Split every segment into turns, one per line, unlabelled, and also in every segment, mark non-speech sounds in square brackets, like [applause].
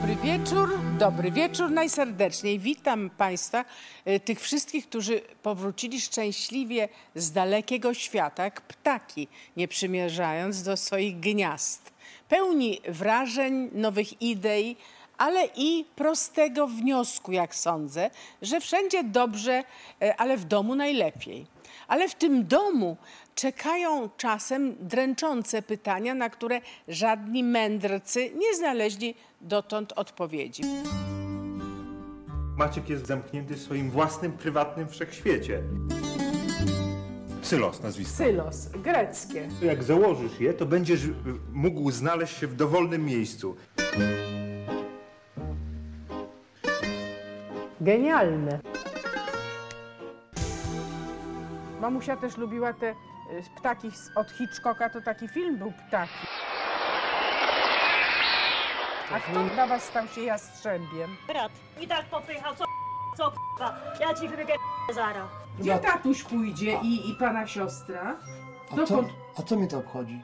Dobry wieczór, dobry wieczór najserdeczniej. Witam Państwa, e, tych wszystkich, którzy powrócili szczęśliwie z dalekiego świata, jak ptaki, nie przymierzając do swoich gniazd. Pełni wrażeń, nowych idei, ale i prostego wniosku, jak sądzę, że wszędzie dobrze, e, ale w domu najlepiej. Ale w tym domu czekają czasem dręczące pytania, na które żadni mędrcy nie znaleźli dotąd odpowiedzi.
Maciek jest zamknięty w swoim własnym, prywatnym wszechświecie. Psylos nazwisko.
Sylos, greckie.
Jak założysz je, to będziesz mógł znaleźć się w dowolnym miejscu.
Genialne. Mamusia też lubiła te ptaki z- od Hitchcocka, to taki film był Ptaki. A kto dla was stał się jastrzębiem?
Brat, i tak popychał, co co. Ja ci wybiegę zara.
Gdzie tatuś pójdzie i, i pana siostra?
A co,
Dokąd?
a co mi to obchodzi?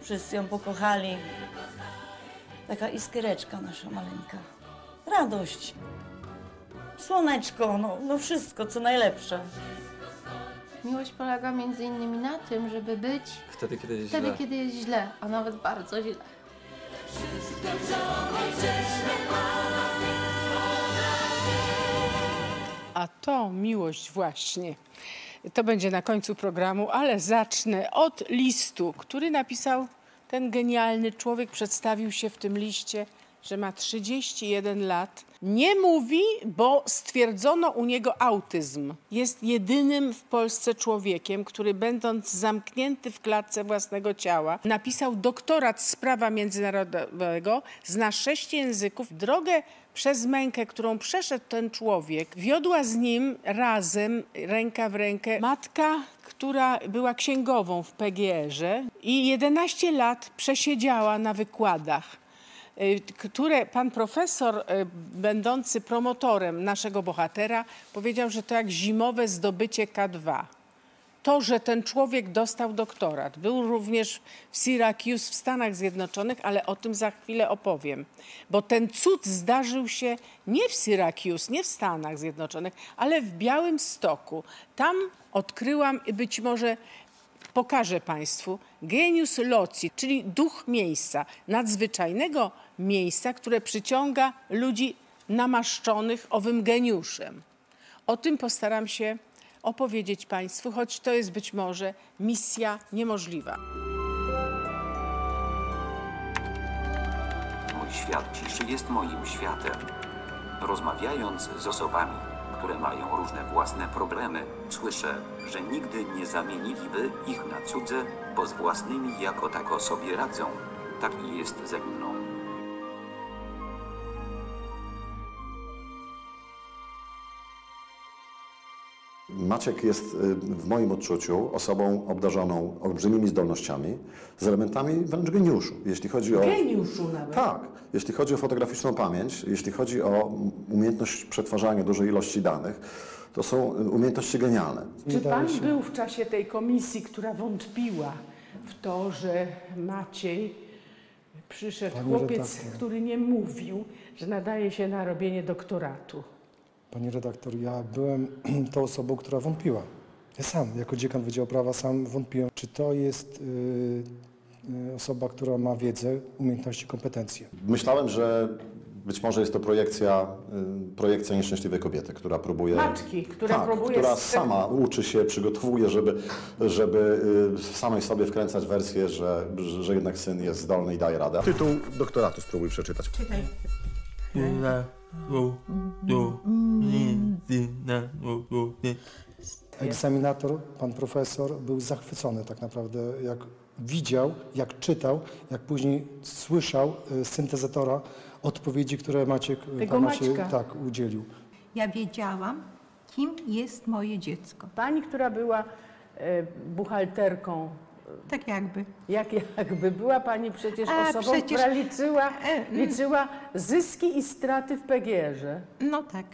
Wszyscy ją pokochali. Taka iskiereczka nasza maleńka. Radość. Słoneczko, no, no wszystko, co najlepsze.
Miłość polega między innymi na tym, żeby być
Wtedy, kiedy jest
wtedy,
źle.
kiedy jest źle, a nawet bardzo źle.
A to miłość właśnie. To będzie na końcu programu, ale zacznę od listu, który napisał ten genialny człowiek. Przedstawił się w tym liście, że ma 31 lat. Nie mówi, bo stwierdzono u niego autyzm. Jest jedynym w Polsce człowiekiem, który będąc zamknięty w klatce własnego ciała, napisał doktorat z prawa międzynarodowego, zna sześć języków. Drogę przez mękę, którą przeszedł ten człowiek, wiodła z nim razem, ręka w rękę, matka, która była księgową w PGR-ze i 11 lat przesiedziała na wykładach które pan profesor, y, będący promotorem naszego bohatera, powiedział, że to jak zimowe zdobycie K2. To, że ten człowiek dostał doktorat. Był również w Syracuse w Stanach Zjednoczonych, ale o tym za chwilę opowiem. Bo ten cud zdarzył się nie w Syracuse, nie w Stanach Zjednoczonych, ale w Białym Stoku. Tam odkryłam być może pokażę Państwu genius loci, czyli duch miejsca, nadzwyczajnego miejsca, które przyciąga ludzi namaszczonych owym geniuszem. O tym postaram się opowiedzieć Państwu, choć to jest być może misja niemożliwa.
Mój świat ciszy jest moim światem. Rozmawiając z osobami, które mają różne własne problemy, słyszę, że nigdy nie zamieniliby ich na cudze, bo z własnymi jako tako sobie radzą. Tak i jest ze mną.
Maciek jest y, w moim odczuciu osobą obdarzoną olbrzymimi zdolnościami z elementami wręcz geniuszu. Jeśli chodzi o.
Geniuszu nawet.
Tak, jeśli chodzi o fotograficzną pamięć, jeśli chodzi o umiejętność przetwarzania dużej ilości danych, to są y, umiejętności genialne.
Czy Pan był w czasie tej komisji, która wątpiła w to, że Maciej przyszedł
Pani
chłopiec,
redaktor.
który nie mówił, że nadaje się na robienie doktoratu?
Pani redaktor, ja byłem [clears throat] tą osobą, która wątpiła. Ja sam, jako dziekan Wydziału Prawa, sam wątpiłem, czy to jest y, y, osoba, która ma wiedzę, umiejętności, kompetencje.
Myślałem, że być może jest to projekcja, y, projekcja nieszczęśliwej kobiety, która próbuje.
Matki, która
tak,
próbuje
która
z-
sama uczy się, przygotowuje, żeby, żeby y, samej sobie wkręcać wersję, że, że, że jednak syn jest zdolny i daje radę. Tytuł doktoratu spróbuj przeczytać.
Egzaminator, pan profesor, był zachwycony tak naprawdę, jak widział, jak czytał, jak później słyszał z syntezatora odpowiedzi, które Maciek,
Tego
Maciej
Maćka.
tak, udzielił.
Ja wiedziałam, kim jest moje dziecko.
Pani, która była e, buchalterką,
Tak jakby.
jak, jakby była Pani przecież
A,
osobą,
przecież-
która liczyła,
E, mm.
liczyła zyski i straty w PGR-ze.
No tak.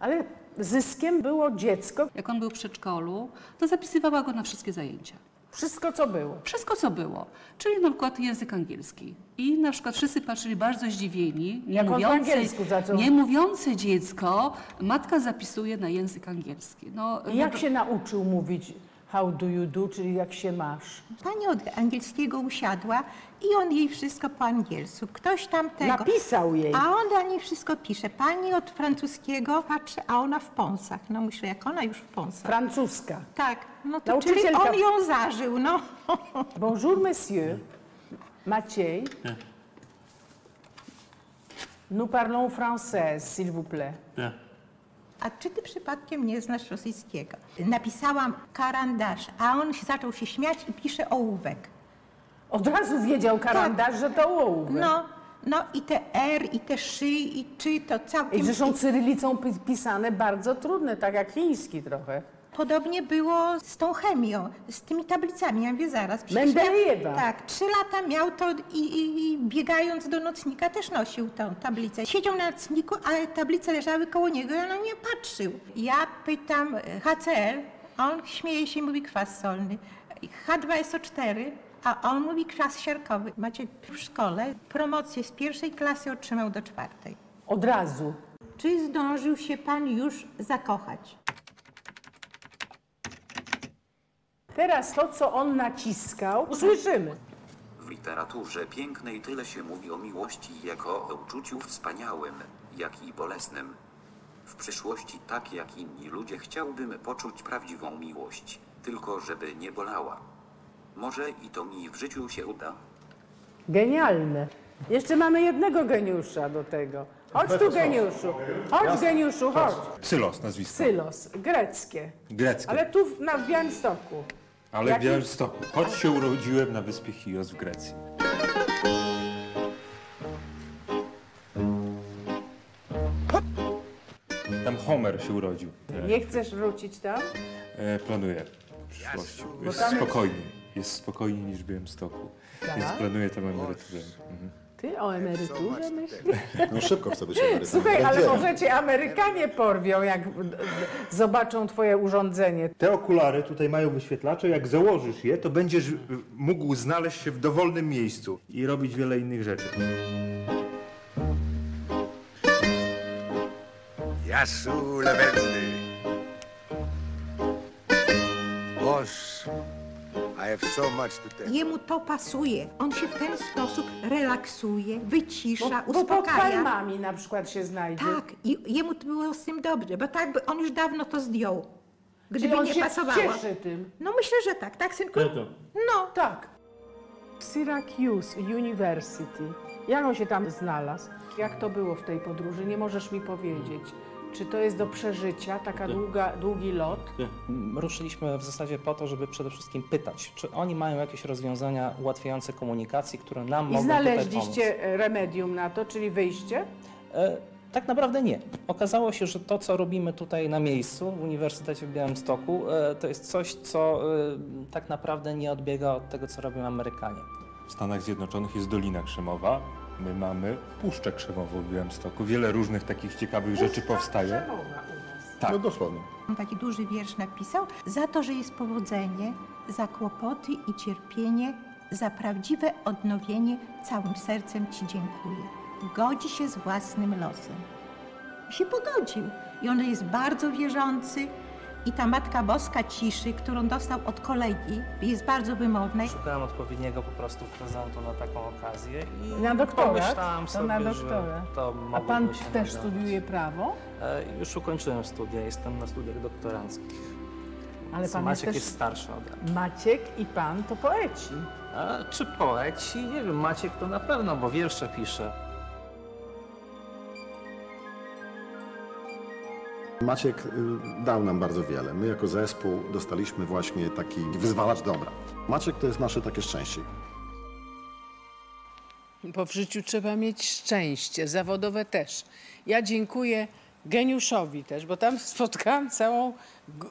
Ale zyskiem było dziecko.
Jak on był w przedszkolu, to zapisywała go na wszystkie zajęcia.
Wszystko, co było.
Wszystko, co było. Czyli na przykład język angielski. I na przykład wszyscy patrzyli bardzo zdziwieni. Nie
Jak on po
mówiące,
angielsku zaczął.
nie mówiące dziecko, matka zapisuje na język angielski. No,
I jak się nauczył mówić how do you do, czyli jak się masz?
Pani od angielskiego usiadła i on jej wszystko po angielsku. Ktoś tam tego.
Napisał jej.
A on dla niej wszystko pisze. Pani od francuskiego patrzy, a ona w pąsach. No myślę, jak ona już w pąsach.
Francuska.
tak, no to czyli
Nauczycielka-
on ją zażył, no. [laughs]
Bonjour, monsieur. Maciej. Nous parlons français, s'il vous plaît.
A czy ty przypadkiem nie znasz rosyjskiego? Napisałam karandasz, a on się zaczął się śmiać i pisze ołówek.
Od razu wiedział karandasz, że to ołówek.
No, no i te R, i te szy, i czy to całkiem...
I zresztą cyrylicą pi- pisane bardzo trudne, tak jak chiński trochę.
Podobnie było z tą chemią, z tymi tablicami. Ja mówię zaraz. przecież
Mendelejewa.
Tak, trzy lata miał to i, i, i biegając do nocnika też nosił tę tablicę. Siedział na nocniku, a tablice leżały koło niego i on na nie patrzył. Ja pytam e, HCl, a on śmieje się i mówi kwas solny. H2SO4, a on mówi kwas siarkowy. Macie w szkole promocję z pierwszej klasy otrzymał do czwartej.
Od razu.
Czy zdążył się pan już zakochać?
Teraz to, co on naciskał, usłyszymy.
W literaturze pięknej tyle się mówi o miłości jako o uczuciu wspaniałym, jak i bolesnym. W przyszłości, tak jak inni ludzie, chciałbym poczuć prawdziwą miłość, tylko żeby nie bolała. Może i to mi w życiu się uda.
Genialne. Jeszcze mamy jednego geniusza do tego. Chodź tu, geniuszu. Chodź, geniuszu, chodź.
Cylos nazwisko.
Sylos, greckie.
Greckie.
Ale tu w- na w Białymstoku.
Ale w
Jaki-
Białymstoku. Choć się urodziłem na wyspie Chios w Grecji. Tam Homer się urodził.
Nie chcesz wrócić tam?
E, planuję w przyszłości. Jest
tam jest-
spokojnie. Jest spokojniej niż w Białymstoku. Więc
Tak?
planuję tam emeryturę. Mhm.
Ty o emeryturze myślisz?
No szybko chcę być emerytem.
Słuchaj, ale może cię Amerykanie porwią, jak zobaczą twoje urządzenie.
Te okulary tutaj mają wyświetlacze. Jak założysz je, to będziesz mógł znaleźć się w dowolnym miejscu i robić wiele innych rzeczy.
Yasu Lewendy. Boss,
Jemu to pasuje. On się w ten sposób relaksuje, wycisza,
Bo, bo pod
uspokaja.
palmami na przykład się znajdzie.
Tak, i jemu to było z tym dobrze, bo tak by on już dawno to zdjął.
Czyli
Gdyby
on
nie
się
pasowało.
cieszy tym.
No myślę, że tak, tak synku? No,
Tak. Syracuse University. Jak on się tam znalazł? Jak to było w tej podróży? Nie możesz mi powiedzieć. Czy to jest do przeżycia, taka długa, długi lot?
Ruszyliśmy w zasadzie po to, żeby przede wszystkim pytać, czy oni mają jakieś rozwiązania ułatwiające komunikację, które nam
I
mogą tutaj
znaleźliście remedium na to, czyli wyjście?
E, tak naprawdę nie. Okazało się, że to, co robimy tutaj na miejscu w Uniwersytecie w Białymstoku, e, to jest coś, co e, tak naprawdę nie odbiega od tego, co robią Amerykanie.
W Stanach Zjednoczonych jest Dolina Krzemowa. My mamy Puszczę Krzemową w Białymstoku. Wiele różnych takich ciekawych rzeczy powstaje. Tak.
No dosłownie.
on taki duży wiersz napisał. Za to, że jest powodzenie, za kłopoty i cierpienie, za prawdziwe odnowienie, całym sercem Ci dziękuję. Godzi się z własnym losem. I się pogodził. I on jest bardzo wierzący. I ta Matka Boska ciszy, którą dostał od kolegi, jest bardzo wymowna.
Szukałem odpowiedniego po prostu prezentu na taką okazję i
Na doktorat?
pomyślałam
To
sobie,
na
że
doktorat.
to
A
mogłoby
pan
się
też
nadać.
studiuje prawo?
E, Już ukończyłem studia, jestem na studiach doktoranckich.
Ale pan
Maciek
jest
jest,
też...
starszy ode mnie.
Maciek i pan to poeci.
A czy poeci? Nie wiem, Maciek to na pewno, bo wiersze pisze.
Maciek y, dał nam bardzo wiele. My jako zespół dostaliśmy właśnie taki wyzwalacz dobra. Maciek to jest nasze takie szczęście.
Bo w życiu trzeba mieć szczęście, zawodowe też. Ja dziękuję geniuszowi też, bo tam [laughs] spotkałam całą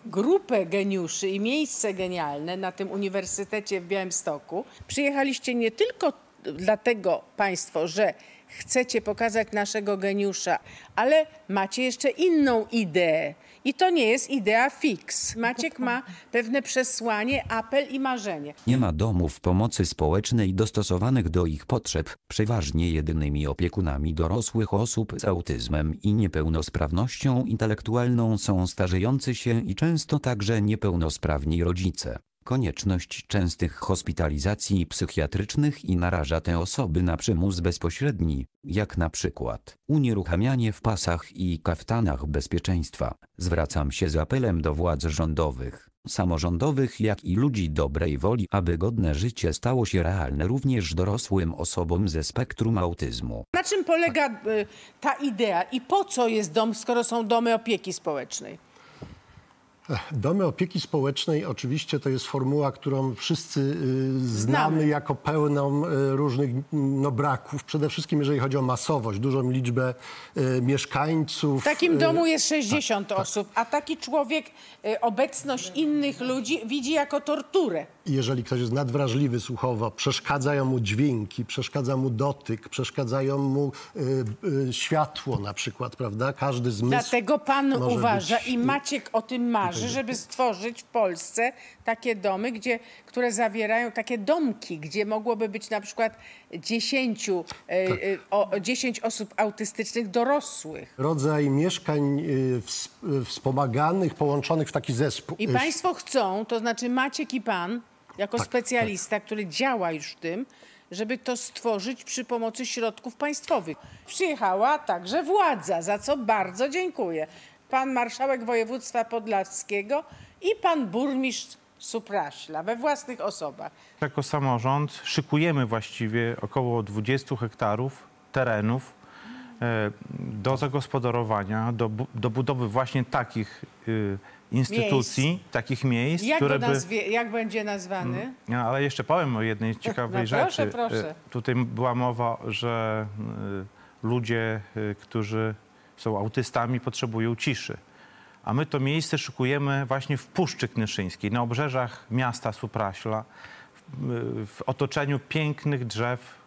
grupę geniuszy i miejsce genialne na tym uniwersytecie w Białymstoku. Przyjechaliście nie tylko dlatego Państwo, że chcecie pokazać naszego geniusza, ale macie jeszcze inną ideę. I to nie jest idea fix. Maciek ma pewne przesłanie, apel i marzenie.
Nie ma domów pomocy społecznej dostosowanych do ich potrzeb. Przeważnie jedynymi opiekunami dorosłych osób z autyzmem i niepełnosprawnością intelektualną są starzejący się i często także niepełnosprawni rodzice. Konieczność częstych hospitalizacji psychiatrycznych i naraża te osoby na przymus bezpośredni, jak na przykład unieruchamianie w pasach i kaftanach bezpieczeństwa. Zwracam się z apelem do władz rządowych, samorządowych jak i ludzi dobrej woli, aby godne życie stało się realne również dorosłym osobom ze spektrum autyzmu.
Na czym polega y, ta idea i po co jest dom, skoro są domy opieki społecznej?
Domy opieki społecznej oczywiście to jest formuła, którą wszyscy y, znamy,
Znamy.
jako pełną y, różnych no, braków. Przede wszystkim jeżeli chodzi o masowość, dużą liczbę y, mieszkańców.
W takim domu jest 60 osób, a taki człowiek obecność innych ludzi widzi jako torturę.
Jeżeli ktoś jest nadwrażliwy słuchowo, przeszkadzają mu dźwięki, przeszkadza mu dotyk, przeszkadzają mu światło na przykład, prawda? Każdy zmysł
Dlatego pan uważa
być-
i Maciek o tym marzy, żeby stworzyć w Polsce takie domy, gdzie, które zawierają takie domki, gdzie mogłoby być na przykład 10, e,
Tak.
e, o, 10 osób autystycznych dorosłych.
rodzaj mieszkań y, wspomaganych, połączonych w taki zespół.
I państwo chcą, to znaczy Maciek i pan, jako
Tak,
specjalista, który działa już w tym, żeby to stworzyć przy pomocy środków państwowych. Przyjechała także władza, za co bardzo dziękuję. Pan marszałek województwa podlaskiego i pan burmistrz Supraśla we własnych osobach.
Jako samorząd szykujemy właściwie około 20 hektarów terenów e, do zagospodarowania, do, do budowy właśnie takich y, instytucji, takich miejsc,
Jak,
które by...
nazwie, jak będzie nazwany?
No, ale jeszcze powiem o jednej [laughs] ciekawej
No,
rzeczy.
proszę, proszę.
E, Tutaj była mowa, że e, ludzie, e, którzy są autystami, potrzebują ciszy. A my to miejsce szykujemy właśnie w Puszczy Knyszyńskiej, na obrzeżach miasta Supraśla, w, otoczeniu pięknych drzew,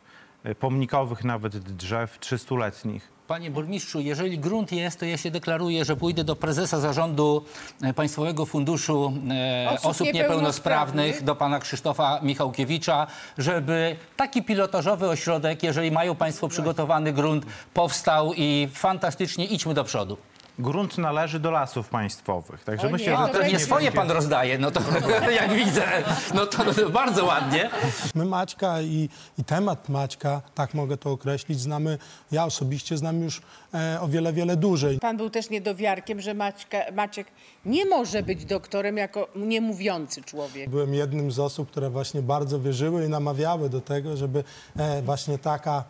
pomnikowych nawet drzew, trzystuletnich.
Panie burmistrzu, jeżeli grunt jest, to ja się deklaruję, że pójdę do prezesa zarządu e, Państwowego Funduszu e,
Osób
Osób,
Niepełnosprawnych.
Niepełnosprawnych, do pana Krzysztofa Michałkiewicza, żeby taki pilotażowy ośrodek, jeżeli mają Państwo przygotowany grunt, powstał i fantastycznie idźmy do przodu.
Grunt należy do lasów państwowych, także
O
myślę,
nie,
że
a
to nie
swoje
będzie-
pan rozdaje, no to [laughs] jak widzę, no to bardzo ładnie.
My Maćka i, i temat Maćka, tak mogę to określić, znamy, ja osobiście znam już e, o wiele, wiele dłużej.
Pan był też niedowiarkiem, że Maćka, Maciek nie może być doktorem jako niemówiący człowiek.
Byłem jednym z osób, które właśnie bardzo wierzyły i namawiały do tego, żeby e, właśnie taka,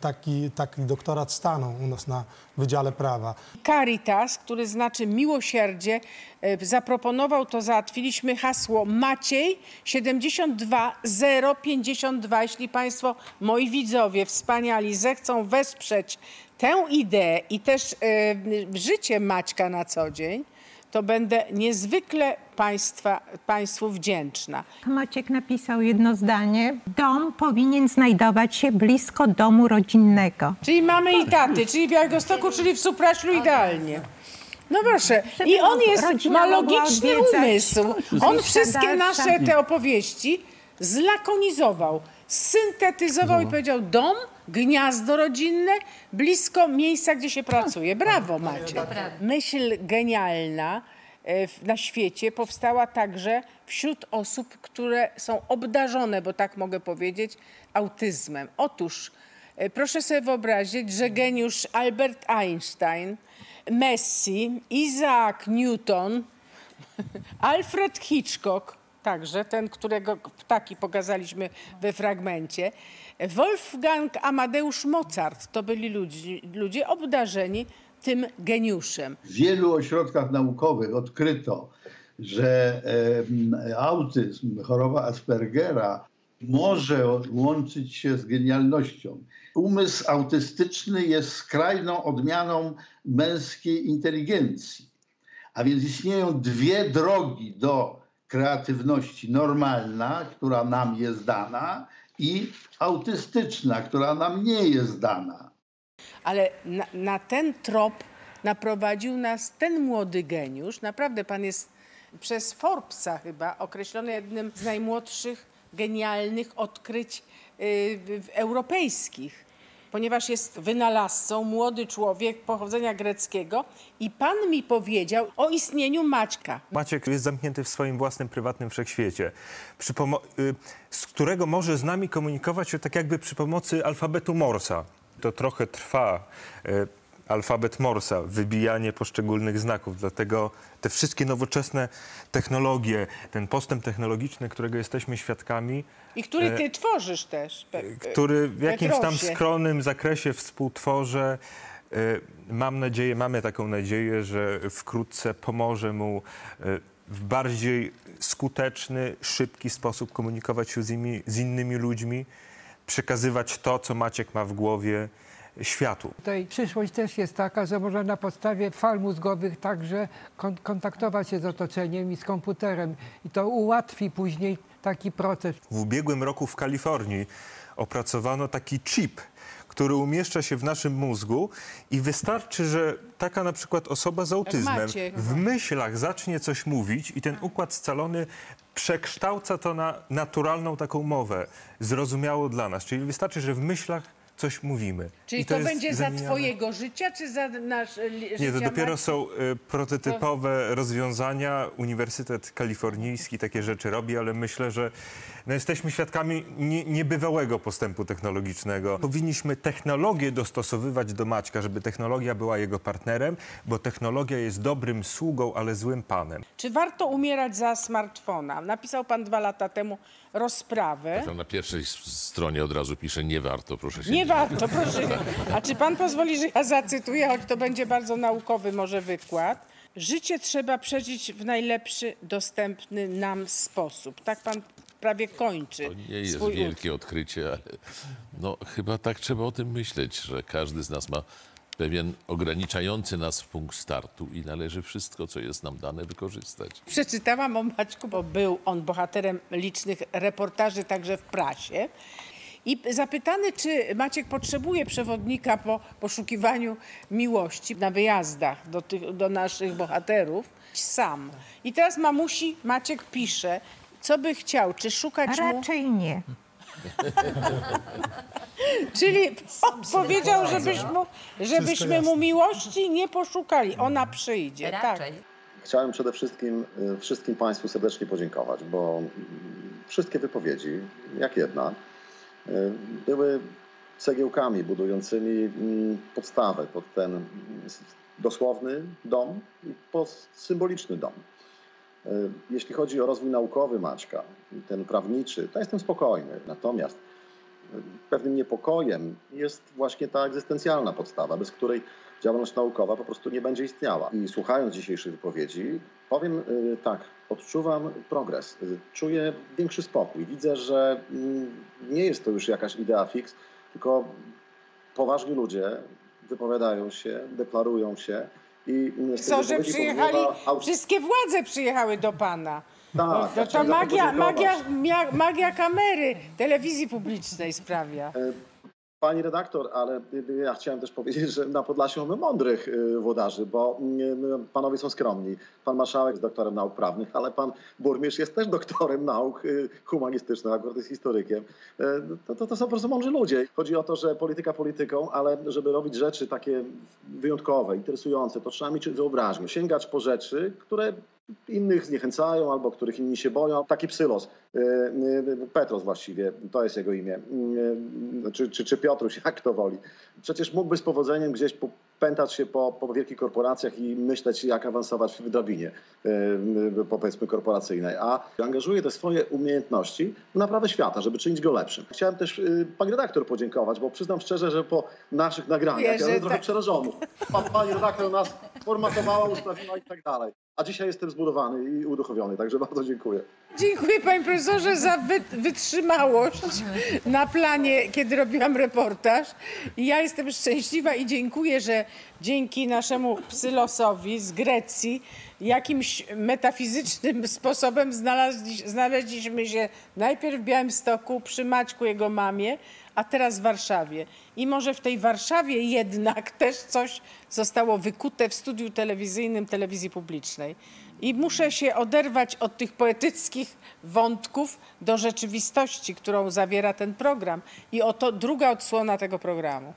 taki, taki doktorat stanął u nas na Wydziale Prawa.
Caritas, który znaczy miłosierdzie, e, zaproponował, to załatwiliśmy hasło Maciej 72052. Jeśli Państwo, moi widzowie wspaniali, zechcą wesprzeć tę ideę i też e, życie Maćka na co dzień, to będę niezwykle państwa, Państwu wdzięczna.
Maciek napisał jedno zdanie. Dom powinien znajdować się blisko domu rodzinnego.
Czyli mamy i taty, czyli w Białegostoku, czyli w Supraślu idealnie. No proszę, i on jest, ma logiczny umysł. On wszystkie nasze te opowieści zlakonizował, syntetyzował i powiedział dom, gniazdo rodzinne, blisko miejsca, gdzie się pracuje. Brawo Macie. Myśl genialna e, na świecie powstała także wśród osób, które są obdarzone, bo tak mogę powiedzieć, autyzmem. Otóż e, proszę sobie wyobrazić, że geniusz Albert Einstein, Messi, Isaac Newton, [laughs] Alfred Hitchcock, także ten, którego ptaki pokazaliśmy we fragmencie, Wolfgang Amadeusz Mozart, to byli ludzi, ludzie obdarzeni tym geniuszem.
W wielu ośrodkach naukowych odkryto, że em, autyzm, choroba Aspergera może łączyć się z genialnością. Umysł autystyczny jest skrajną odmianą męskiej inteligencji. A więc istnieją dwie drogi do kreatywności. Normalna, która nam jest dana i autystyczna, która nam nie jest dana.
Ale na, na ten trop naprowadził nas ten młody geniusz. Naprawdę pan jest przez Forbesa chyba określony jednym z najmłodszych genialnych odkryć y, europejskich. Ponieważ jest wynalazcą, młody człowiek pochodzenia greckiego i pan mi powiedział o istnieniu Maćka.
Maciek jest zamknięty w swoim własnym, prywatnym wszechświecie, y, z którego może z nami komunikować się tak jakby przy pomocy alfabetu Morsa. To trochę trwa, y, alfabet Morsa, wybijanie poszczególnych znaków, dlatego te wszystkie nowoczesne technologie, ten postęp technologiczny, którego jesteśmy świadkami,
I który
e,
ty tworzysz też. pe-
który w jakimś tam skromnym zakresie współtworzę. E, Mam nadzieję, mamy taką nadzieję, że wkrótce pomoże mu e, w bardziej skuteczny, szybki sposób komunikować się z, imi, z innymi ludźmi, przekazywać to, co Maciek ma w głowie światu.
Tutaj przyszłość też jest taka, że można na podstawie fal mózgowych także kon- kontaktować się z otoczeniem i z komputerem. I to ułatwi później taki proces.
W ubiegłym roku w Kalifornii opracowano taki chip, który umieszcza się w naszym mózgu i wystarczy, że taka na przykład osoba z autyzmem w myślach zacznie coś mówić i ten układ scalony przekształca to na naturalną taką mowę, zrozumiałą dla nas. Czyli wystarczy, że w myślach coś mówimy.
Czyli
I
to,
jest
będzie za twojego życia, czy za nasz li-
nie, to dopiero są y, prototypowe rozwiązania. Uniwersytet Kalifornijski takie rzeczy robi, ale myślę, że no, jesteśmy świadkami nie, niebywałego postępu technologicznego. Powinniśmy technologię dostosowywać do Maćka, żeby technologia była jego partnerem, bo technologia jest dobrym sługą, ale złym panem.
Czy warto umierać za smartfona? Napisał pan dwa lata temu rozprawę.
Tam na pierwszej stronie od razu pisze nie warto, proszę się
Nie warto, [laughs] proszę. A czy pan pozwoli, że ja zacytuję, choć to będzie bardzo naukowy może wykład? Życie trzeba przeżyć w najlepszy dostępny nam sposób. Tak pan prawie kończy
Nie jest
swój
wielkie odkrycie, ale no, chyba tak trzeba o tym myśleć, że każdy z nas ma pewien ograniczający nas punkt startu i należy wszystko, co jest nam dane, wykorzystać.
Przeczytałam o Maćku, bo był on bohaterem licznych reportaży także w prasie. I zapytany, czy Maciek potrzebuje przewodnika po poszukiwaniu miłości na wyjazdach do, tych, do naszych bohaterów, sam. I teraz mamusi Maciek pisze, co by chciał, czy szukać mu...
Raczej nie. [laughs]
Czyli on powiedział, żebyśmy, żebyśmy mu miłości nie poszukali. Ona przyjdzie. Tak.
Chciałem przede wszystkim y, wszystkim Państwu serdecznie podziękować, bo mm, wszystkie wypowiedzi, jak jedna, y, były cegiełkami budującymi mm, podstawę pod ten mm, dosłowny dom i pod symboliczny dom. Y, Jeśli chodzi o rozwój naukowy Maćka, ten prawniczy, to jestem spokojny. Natomiast y, pewnym niepokojem jest właśnie ta egzystencjalna podstawa, bez której działalność naukowa po prostu nie będzie istniała. I słuchając dzisiejszych wypowiedzi, powiem y, tak, odczuwam progres, czuję większy spokój. Widzę, że mm, nie jest to już jakaś idea fix, tylko poważni ludzie wypowiadają się, deklarują się i
Co, że przyjechali, wszystkie władze przyjechały do pana.
Tak,
No, to, to magia, magia, magia kamery telewizji publicznej sprawia.
Pani redaktor, ale y, ja chciałem też powiedzieć, że na Podlasiu mamy mądrych y, włodarzy, bo y, panowie są skromni. Pan marszałek jest doktorem nauk prawnych, ale pan burmistrz jest też doktorem nauk y, humanistycznych, akurat jest historykiem. Y, To, to, to są po prostu mądrzy ludzie. Chodzi o to, że polityka polityką, ale żeby robić rzeczy takie wyjątkowe, interesujące, to trzeba mieć wyobraźnię, sięgać po rzeczy, które innych zniechęcają albo których inni się boją. Taki psylos, y, y, Petros właściwie, to jest jego imię, y, czy, czy, czy Piotruś, [laughs] jak to woli. Przecież mógłby z powodzeniem gdzieś pętać się po, po wielkich korporacjach i myśleć, jak awansować w drabinie, powiedzmy, korporacyjnej, a angażuje te swoje umiejętności w naprawę świata, żeby czynić go lepszym. Chciałem też pani redaktor podziękować, bo przyznam szczerze, że po naszych nagraniach ja byłem trochę
tak.
przerażony. Pa- Pani redaktor nas formatowała, ustawiła i tak dalej. A dzisiaj jestem zbudowany i uduchowiony, także bardzo dziękuję.
Dziękuję panie profesorze za wy, wytrzymałość na planie, kiedy robiłam reportaż. Ja jestem szczęśliwa i dziękuję, że dzięki naszemu psylosowi z Grecji jakimś metafizycznym sposobem znaleźli, znaleźliśmy się najpierw w Białymstoku przy Maćku, jego mamie, a teraz w Warszawie. I może w tej Warszawie jednak też coś zostało wykute w studiu telewizyjnym telewizji publicznej. I muszę się oderwać od tych poetyckich wątków do rzeczywistości, którą zawiera ten program. I oto druga odsłona tego programu.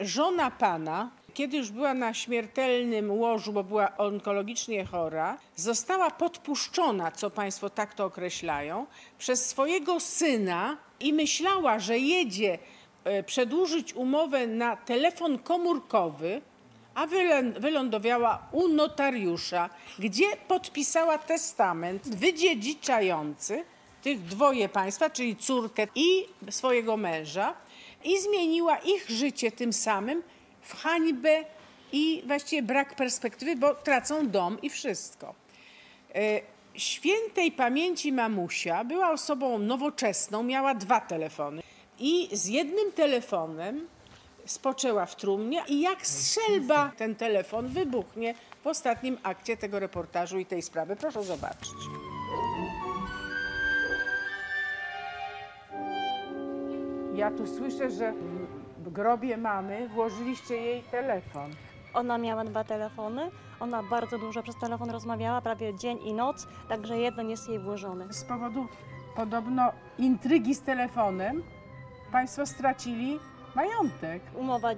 Żona pana, kiedy już była na śmiertelnym łożu, bo była onkologicznie chora, została podpuszczona, co państwo tak to określają, przez swojego syna i myślała, że jedzie e, przedłużyć umowę na telefon komórkowy, a wylądowała u notariusza, gdzie podpisała testament wydziedziczający tych dwoje państwa, czyli córkę i swojego męża i zmieniła ich życie tym samym w hańbę i właściwie brak perspektywy, bo tracą dom i wszystko. Świętej pamięci mamusia była osobą nowoczesną, miała dwa telefony i z jednym telefonem spoczęła w trumnie i jak strzelba ten telefon wybuchnie w ostatnim akcie tego reportażu i tej sprawy. Proszę zobaczyć. Ja tu słyszę, że w grobie mamy włożyliście jej telefon.
Ona miała dwa telefony, ona bardzo dużo przez telefon rozmawiała, prawie dzień i noc, także jeden jest jej włożony.
Z powodu podobno intrygi z telefonem państwo stracili majątek.
Umowa y,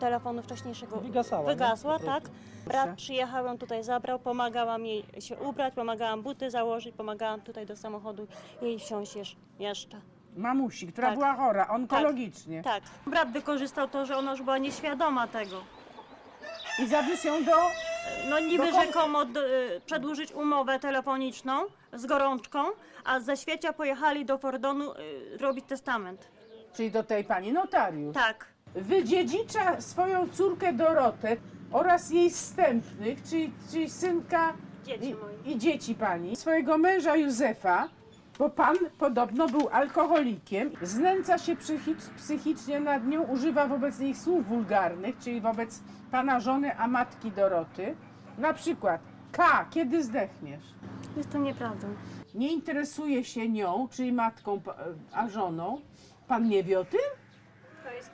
telefonu wcześniejszego
Wygasała,
wygasła
nie?
tak? Brat przyjechał, ją tutaj zabrał, pomagałam jej się ubrać, pomagałam buty założyć, pomagałam tutaj do samochodu jej wsiąść jeż- jeszcze.
Mamusi, która
Tak.
była chora onkologicznie.
Tak. Brat wykorzystał to, że ona już była nieświadoma tego.
I zawiózł ją do...
No niby rzekomo d- y, przedłużyć umowę telefoniczną z gorączką, a ze świecia pojechali do Fordonu y, robić testament.
Czyli do tej pani notariusz.
Tak.
Wydziedzicza swoją córkę Dorotę oraz jej wstępnych, czyli, czyli synka
Dzieci
i, i dzieci pani, swojego męża Józefa, bo pan podobno był alkoholikiem, znęca się psychicz, psychicznie nad nią, używa wobec niej słów wulgarnych, czyli wobec pana żony, a matki Doroty. Na przykład, K, kiedy zdechniesz?
Jest to nieprawdą.
Nie interesuje się nią, czyli matką, pa- a żoną. Pan nie wie o tym?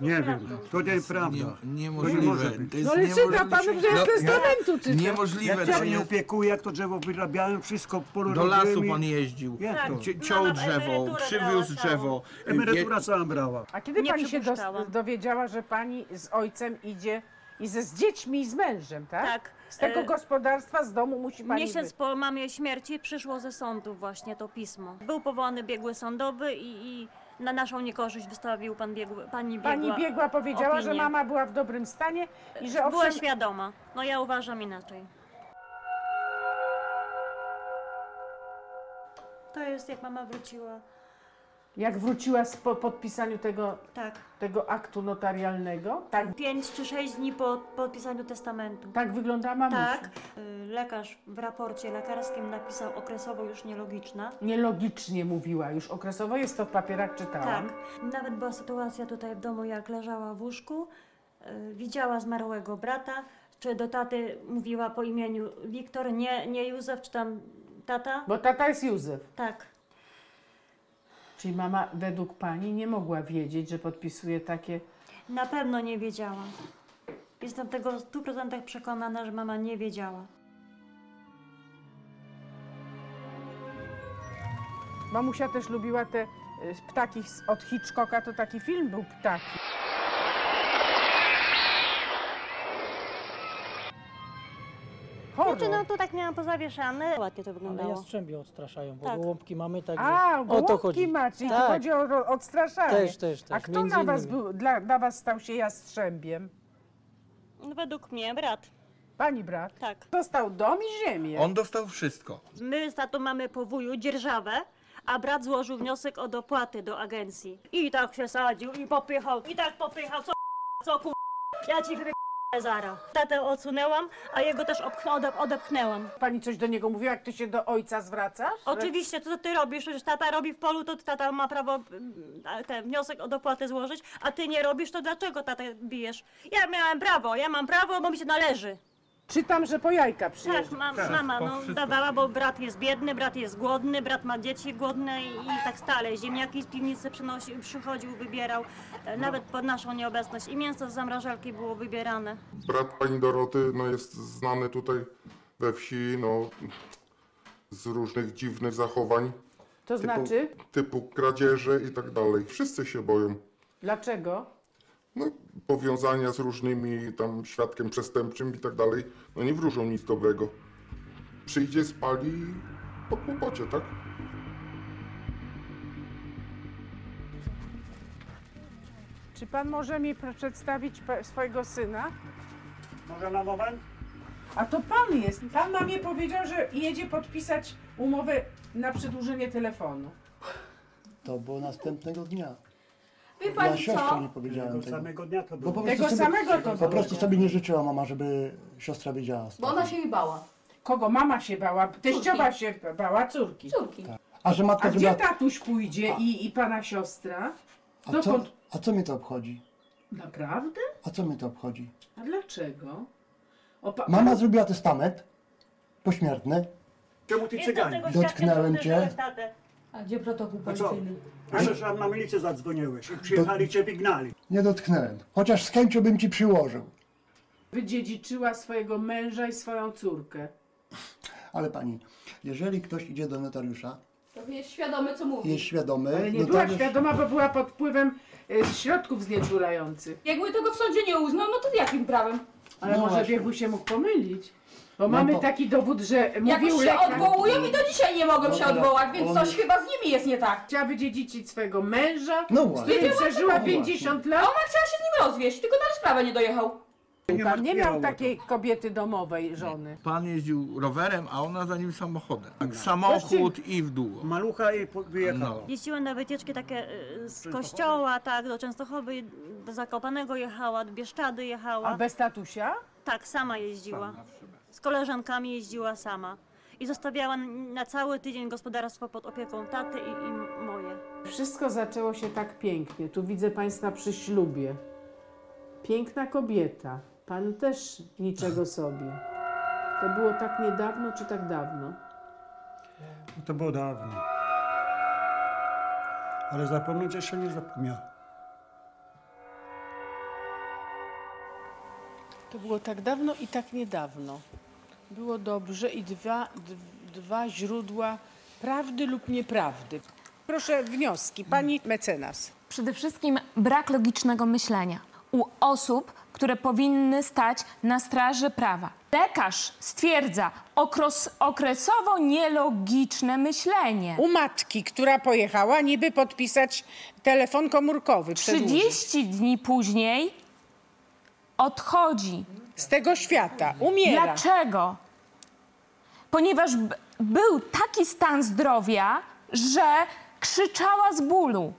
Nie wiem, to nieprawda.
Nie,
To nie może
niemożliwe.
być.
To jest
No ale czyta
niemożliwe.
pan, że jest testamentu czyta.
Niemożliwe.
Ja
to
się nie
jest.
opiekuję, jak to drzewo wyrabiałem, wszystko
Do
porobiłem
lasu
i-
pan jeździł,
Jak to?
Ci- ciął
Mama
drzewo,
emeryturę
przywiózł drzewo.
Emerytura sama brała.
A kiedy
Nie
pani się dos-
przypuszczałam.
dowiedziała, że pani z ojcem idzie i ze z dziećmi i z mężem, tak?
Tak.
Z tego
E,
gospodarstwa, z domu musi pani
Miesiąc
być.
po mamie śmierci przyszło ze sądu właśnie to pismo. Był powołany biegły sądowy i, i na naszą niekorzyść wystawił pan biegły, pani biegła
Pani biegła powiedziała, że
opinię.
mama była w dobrym stanie i że
Była
owszem,
świadoma. No ja uważam inaczej. To jest jak mama wróciła.
Jak wróciła z- po podpisaniu tego,
Tak.
tego aktu notarialnego, tak,
Pięć czy sześć dni po podpisaniu testamentu.
tak wyglądała mamusia.
Tak. Y, Lekarz w raporcie lekarskim napisał okresowo już nielogiczna.
Nielogicznie mówiła już okresowo, jest to w papierach,
Tak.
czytałam.
Nawet była sytuacja tutaj w domu, jak leżała w łóżku, y, widziała zmarłego brata, czy do taty mówiła po imieniu Wiktor, nie, nie Józef, czy tam tata.
Bo tata jest Józef.
Tak.
Czyli mama według pani nie mogła wiedzieć, że podpisuje takie...
Na pewno nie wiedziała. Jestem tego w 100% przekonana, że mama nie wiedziała.
Mamusia też lubiła te y, ptaki z- od Hitchcocka, to taki film był Ptaki. Horror.
Znaczy, no to tak miałam pozawieszane. Ładnie to
Ale
wyglądało.
jastrzębie odstraszają, bo
Tak.
gołąbki mamy także
A,
o to
gołąbki
chodzi.
ma, czyli
Tak.
chodzi o ro- odstraszanie.
Też, też, też,
A kto
między
na was,
innymi.
był, dla, dla was stał się jastrzębiem?
No, Według mnie brat.
Pani brat?
Tak.
Dostał dom i ziemię.
On dostał wszystko.
My z tatą mamy po wuju dzierżawę, a brat złożył wniosek o dopłaty do agencji. I tak się sadził, i popychał, i tak popychał, co co ku... Ja ci wy zara. Tatę odsunęłam, a jego też odepchnęłam.
Pani coś do niego mówiła, jak ty się do ojca zwracasz? Że-
Oczywiście, co ty robisz? Przecież tata robi w polu, to tata ma prawo mm, ten wniosek o dopłatę złożyć, a ty nie robisz, to dlaczego tatę bijesz? Ja miałem prawo, ja mam prawo, bo mi się należy.
Czytam, że po jajka przyjeżdża.
Tak, mam, mama no, dawała, bo brat jest biedny, brat jest głodny, brat ma dzieci głodne i, i tak stale. Ziemniaki z piwnicy przynosi, przychodził, wybierał, e, nawet pod naszą nieobecność. I mięso z zamrażalki było wybierane.
Brat pani Doroty no, jest znany tutaj we wsi no, z różnych dziwnych zachowań.
To
typu,
znaczy?
Typu kradzieże i tak dalej. Wszyscy się boją.
Dlaczego?
No, powiązania z różnymi tam świadkiem przestępczym i tak dalej. No nie wróżą nic dobrego. Przyjdzie, spali po kłopocie, tak?
Czy pan może mi pr- przedstawić pe- swojego syna?
Może na moment?
A to pan jest. Pan mamie powiedział, że jedzie podpisać umowę na przedłużenie telefonu.
To było następnego dnia.
Wie
Ja
pani
siostrze
co?
nie powiedziałem
Tego
tego.
samego dnia to
Bo
było.
po
Tego
prostu sobie,
samego to
Po
było.
prostu sobie nie życzyła mama, żeby siostra wiedziała.
Bo ona się jej bała.
Kogo mama się bała? Teściowa się bała córki.
Córki.
A że matka
A gdzie
zrobiła...
tatuś pójdzie i, i pana siostra?
A co,
Dokąd?
a co mnie to obchodzi?
Naprawdę?
A co mnie to obchodzi?
A dlaczego? O, pa-
Mama zrobiła testament pośmiertny.
Czemu ty cyganie?
Dotknęłem cię.
A gdzie protokół
A co?
policyjny?
Że na milicję zadzwoniłeś i przyjechali cię wygnali.
Nie dotknęłem. Chociaż z chęcią bym ci przyłożył.
Wydziedziczyła swojego męża i swoją córkę.
Ale pani, jeżeli ktoś idzie do notariusza,
To jest świadomy, co mówi.
jest świadomy,
Ale nie była
notariusz-
świadoma, bo była pod wpływem e, środków znieczulających.
Jakby tego w sądzie nie uznał, no to jakim prawem?
Ale
No
może
właśnie.
biegły się mógł pomylić. Bo
No
mamy
bo-
taki dowód, że
Jak
mówił
już się
lekarz...
odwołują i do dzisiaj nie mogą
No
się
tak.
odwołać, więc
On-
coś chyba z nimi jest nie tak.
Chciała wydziedziczyć swojego męża,
No
z
właśnie.
którym przeżyła
co-
50
A
lat.
ona chciała się z nim rozwieść, tylko na rozprawę nie dojechał.
Pan nie miał takiej kobiety domowej, żony.
Pan jeździł rowerem, a ona za nim samochodem. Tak, samochód i w dół.
Malucha i po- wyjechała.
Jeździła na wycieczki takie y, z kościoła, tak, do Częstochowy, do Zakopanego jechała, do Bieszczady
A
jechała.
bez tatusia?
Tak, sama jeździła. Z koleżankami jeździła sama. I zostawiała na cały tydzień gospodarstwo pod opieką taty i, i moje.
Wszystko zaczęło się tak pięknie. Tu widzę Państwa przy ślubie. Piękna kobieta. Pan też niczego sobie. To było tak niedawno, czy tak dawno?
To było dawno. Ale zapomnieć jeszcze nie zapomniał.
To było tak dawno i tak niedawno. Było dobrze i dwa, dwa źródła prawdy lub nieprawdy. Proszę wnioski. Pani mecenas.
Przede wszystkim brak logicznego myślenia u osób, które powinny stać na straży prawa. Lekarz stwierdza okres, okresowo nielogiczne myślenie.
U matki, która pojechała niby podpisać telefon komórkowy. przedłużyć.
30 dni później odchodzi.
Z tego świata. Umiera.
Dlaczego? Ponieważ był taki stan zdrowia, że krzyczała z bólu.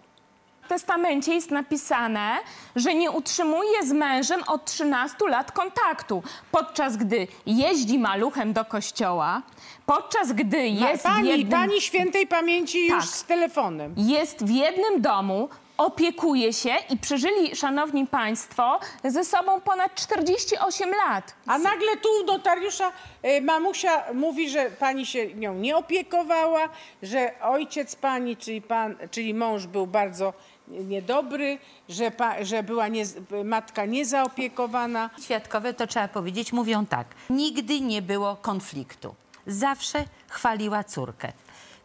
W testamencie jest napisane, że nie utrzymuje z mężem od 13 lat kontaktu, podczas gdy jeździ maluchem do kościoła, podczas gdy jest
pani,
w jednym...
pani świętej pamięci już
Tak.
z telefonem.
Jest w jednym domu, opiekuje się i przeżyli, szanowni państwo, ze sobą ponad 48 lat.
A nagle tu u notariusza y, mamusia mówi, że pani się nią nie opiekowała, że ojciec pani, czyli, pan, czyli mąż był bardzo niedobry, że, pa, że była nie, matka niezaopiekowana.
Świadkowie, to trzeba powiedzieć, mówią tak. Nigdy nie było konfliktu. Zawsze chwaliła córkę.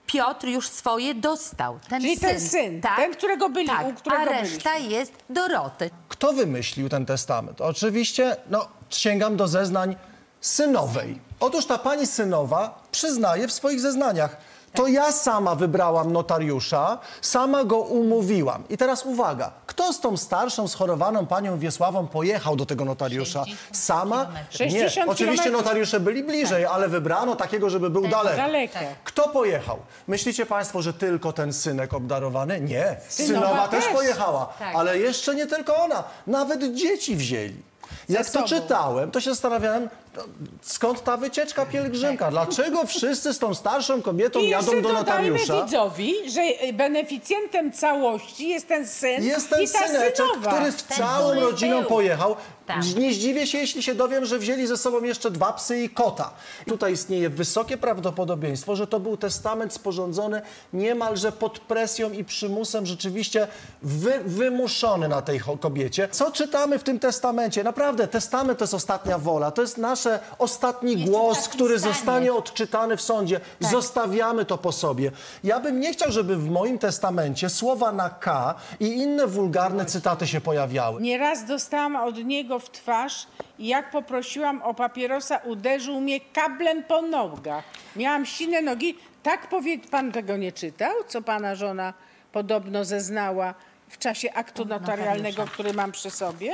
Piotr już swoje dostał. Ten
Czyli
syn,
ten syn,
tak,
ten, którego byli,
tak,
u którego
a reszta jest Doroty.
Kto wymyślił ten testament? Oczywiście, no, sięgam do zeznań synowej. Otóż ta pani synowa przyznaje w swoich zeznaniach. To ja sama wybrałam notariusza, sama go umówiłam. I teraz uwaga, kto z tą starszą, schorowaną panią Wiesławą pojechał do tego notariusza? Sama?
60
Nie, oczywiście
kilometrów.
notariusze byli bliżej, ale wybrano takiego, żeby był daleko.
Daleko.
Kto pojechał? Myślicie państwo, że tylko ten synek obdarowany? Nie.
Synowa
Synowa też
też.
pojechała,
Tak.
ale jeszcze nie tylko ona. Nawet dzieci wzięli. Jak to czytałem, to się zastanawiałem, skąd ta wycieczka pielgrzymka? Dlaczego wszyscy z tą starszą kobietą
I
jadą do notariusza?
widzowi, że beneficjentem całości jest ten syn
Jest ten
i ta
syneczek,
synowa.
który z całą rodziną pojechał.
Tak.
Nie zdziwię się, jeśli się dowiem, że wzięli ze sobą jeszcze dwa psy i kota. Tutaj istnieje wysokie prawdopodobieństwo, że to był testament sporządzony niemalże pod presją i przymusem, rzeczywiście wy, wymuszony na tej kobiecie. Co czytamy w tym testamencie? Naprawdę, testament to jest ostatnia wola. To jest nasz ostatni głos, który zostanie odczytany w sądzie. Zostawiamy to po sobie. Ja bym nie chciał, żeby w moim testamencie słowa na K i inne wulgarne cytaty się pojawiały.
Nieraz dostałam od niego w twarz i jak poprosiłam o papierosa, uderzył mnie kablem po nogach. Miałam sine nogi. Tak powie... Pan tego nie czytał, co pana żona podobno zeznała w czasie aktu notarialnego, który mam przy sobie?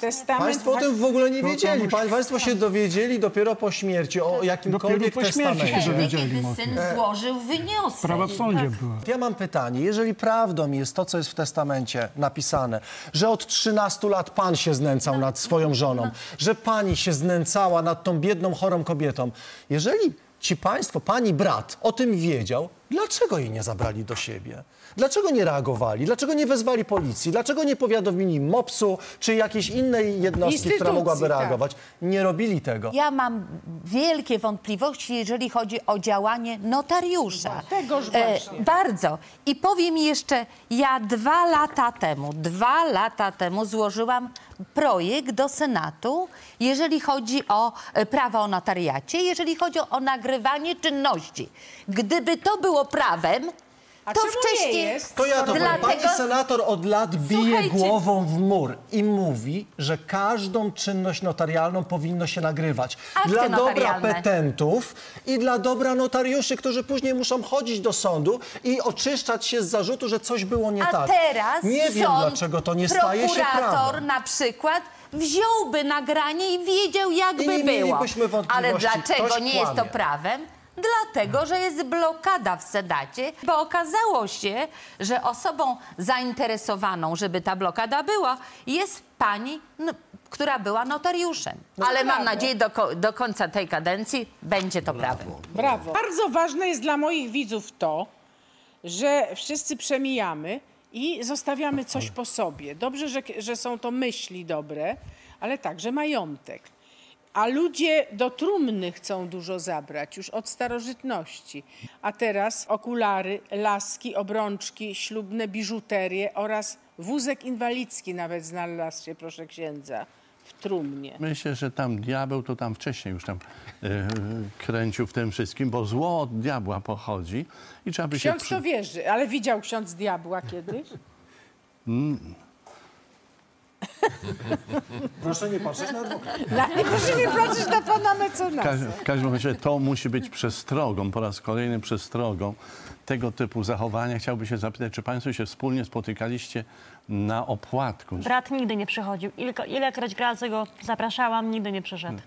Testament...
Państwo o tym w ogóle nie wiedzieli. Pa- Państwo się dowiedzieli dopiero po śmierci o jakimkolwiek
po śmierci się
testamencie.
dowiedzieli.
Kiedy syn złożył wyniosek.
Sprawa w sądzie była.
Ja mam pytanie, jeżeli prawdą jest to, co jest w testamencie napisane, że od 13 lat pan się znęcał nad swoją żoną, że pani się znęcała nad tą biedną, chorą kobietą, jeżeli ci państwo, pani brat o tym wiedział, dlaczego jej nie zabrali do siebie? Dlaczego nie reagowali? Dlaczego nie wezwali policji? Dlaczego nie powiadomili MOPS-u czy jakiejś innej jednostki, która mogłaby
tak.
reagować? Nie robili tego.
Ja mam wielkie wątpliwości, jeżeli chodzi o działanie notariusza.
Tegoż
E,
właśnie.
bardzo. I powiem jeszcze, ja dwa lata temu, dwa lata temu złożyłam projekt do Senatu, jeżeli chodzi o e, prawo o notariacie, jeżeli chodzi o nagrywanie czynności. Gdyby to było prawem,
A
to
czemu nie
wcześniej...
jest?
To ja to powiem.
Dlatego-
Pani senator od lat bije
Słuchajcie.
głową w mur i mówi, że każdą czynność notarialną powinno się nagrywać.
Akty
dla dobra
notarialne.
petentów i dla dobra notariuszy, którzy później muszą chodzić do sądu i oczyszczać się z zarzutu, że coś było nie
A
tak.
teraz
nie wiem,
sąd,
dlaczego to nie staje się
prokurator
prawem.
na przykład wziąłby nagranie i wiedział, jakby
I nie
było.
mielibyśmy
Ale
wątpliwości,
dlaczego
ktoś
nie jest to
kłamie.
prawem? Dlatego, że jest blokada w Senacie, bo okazało się, że osobą zainteresowaną, żeby ta blokada była, jest pani, no, która była notariuszem. Ale mam nadzieję, do, ko- do końca tej kadencji będzie to prawem.
Brawo. Bardzo ważne jest dla moich widzów to, że wszyscy przemijamy i zostawiamy coś po sobie. Dobrze, że, że są to myśli dobre, ale także majątek. A ludzie do trumny chcą dużo zabrać, już od starożytności. A teraz okulary, laski, obrączki, ślubne biżuterie oraz wózek inwalidzki nawet znalazł się, proszę księdza, w trumnie.
Myślę, że tam diabeł to tam wcześniej już tam e, kręcił w tym wszystkim, bo zło od diabła pochodzi i trzeba by się...
Ksiądz to wierzy, ale widział ksiądz diabła kiedyś? [laughs]
Mm, [laughs]
Proszę nie patrzeć na adwokata. [laughs]
Proszę nie patrzeć na pana mecenasa.
w każdym razie to musi być przestrogą, po raz kolejny przestrogą tego typu zachowania. Chciałbym się zapytać, czy Państwo się wspólnie spotykaliście na opłatku?
Brat nigdy nie przychodził. Ilko, ilekroć razy go zapraszałam, nigdy nie przyszedł.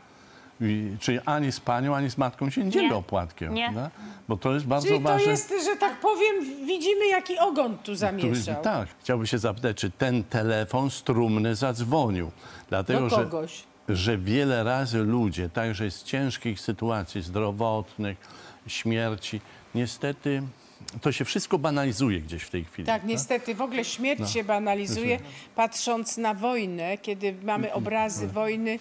I, czyli ani z Panią, ani z Matką się nie dzieli
Nie.
opłatkiem,
Nie.
prawda? Bo to jest bardzo
Czyli to
ważne.
jest, że tak powiem, widzimy jaki ogon tu
Tu
zamieszał.
Tak, chciałbym się zapytać, czy ten telefon strumny zadzwonił. Dlatego,
Do
że,
kogoś.
że wiele razy ludzie, także z ciężkich sytuacji zdrowotnych, śmierci, niestety to się wszystko banalizuje gdzieś w tej chwili.
Tak, niestety w ogóle śmierć
No.
się banalizuje, patrząc na wojnę, kiedy mamy obrazy wojny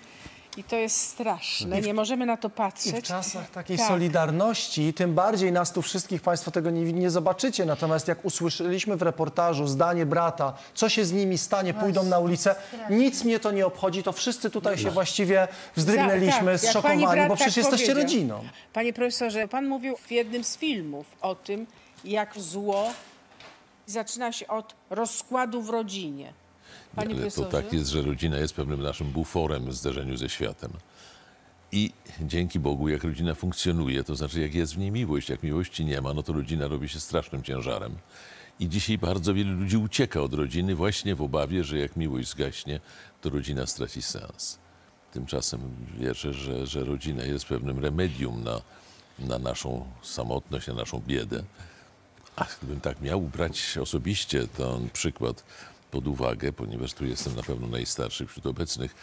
i to jest straszne.
W-
Nie możemy na to
I w
patrzeć.
czasach takiej
Tak.
solidarności, tym bardziej nas tu wszystkich Państwo tego nie, nie zobaczycie. Natomiast jak usłyszeliśmy w reportażu zdanie brata, co się z nimi stanie, pójdą na ulicę, nic mnie to nie obchodzi, to wszyscy tutaj się właściwie wzdrygnęliśmy,
Tak, tak,
zszokowani, bo
tak
przecież jesteście
powiedział.
rodziną.
Panie profesorze, pan mówił w jednym z filmów o tym, jak zło zaczyna się od rozkładu w rodzinie. Panie
Ale to tak jest, że rodzina jest pewnym naszym buforem w zderzeniu ze światem. I dzięki Bogu, jak rodzina funkcjonuje, to znaczy jak jest w niej miłość, jak miłości nie ma, no to rodzina robi się strasznym ciężarem. I dzisiaj bardzo wielu ludzi ucieka od rodziny właśnie w obawie, że jak miłość zgaśnie, to rodzina straci sens. Tymczasem wierzę, że, że rodzina jest pewnym remedium na, na naszą samotność, na naszą biedę. A gdybym tak miał brać osobiście ten przykład pod uwagę, ponieważ tu jestem na pewno najstarszy wśród obecnych,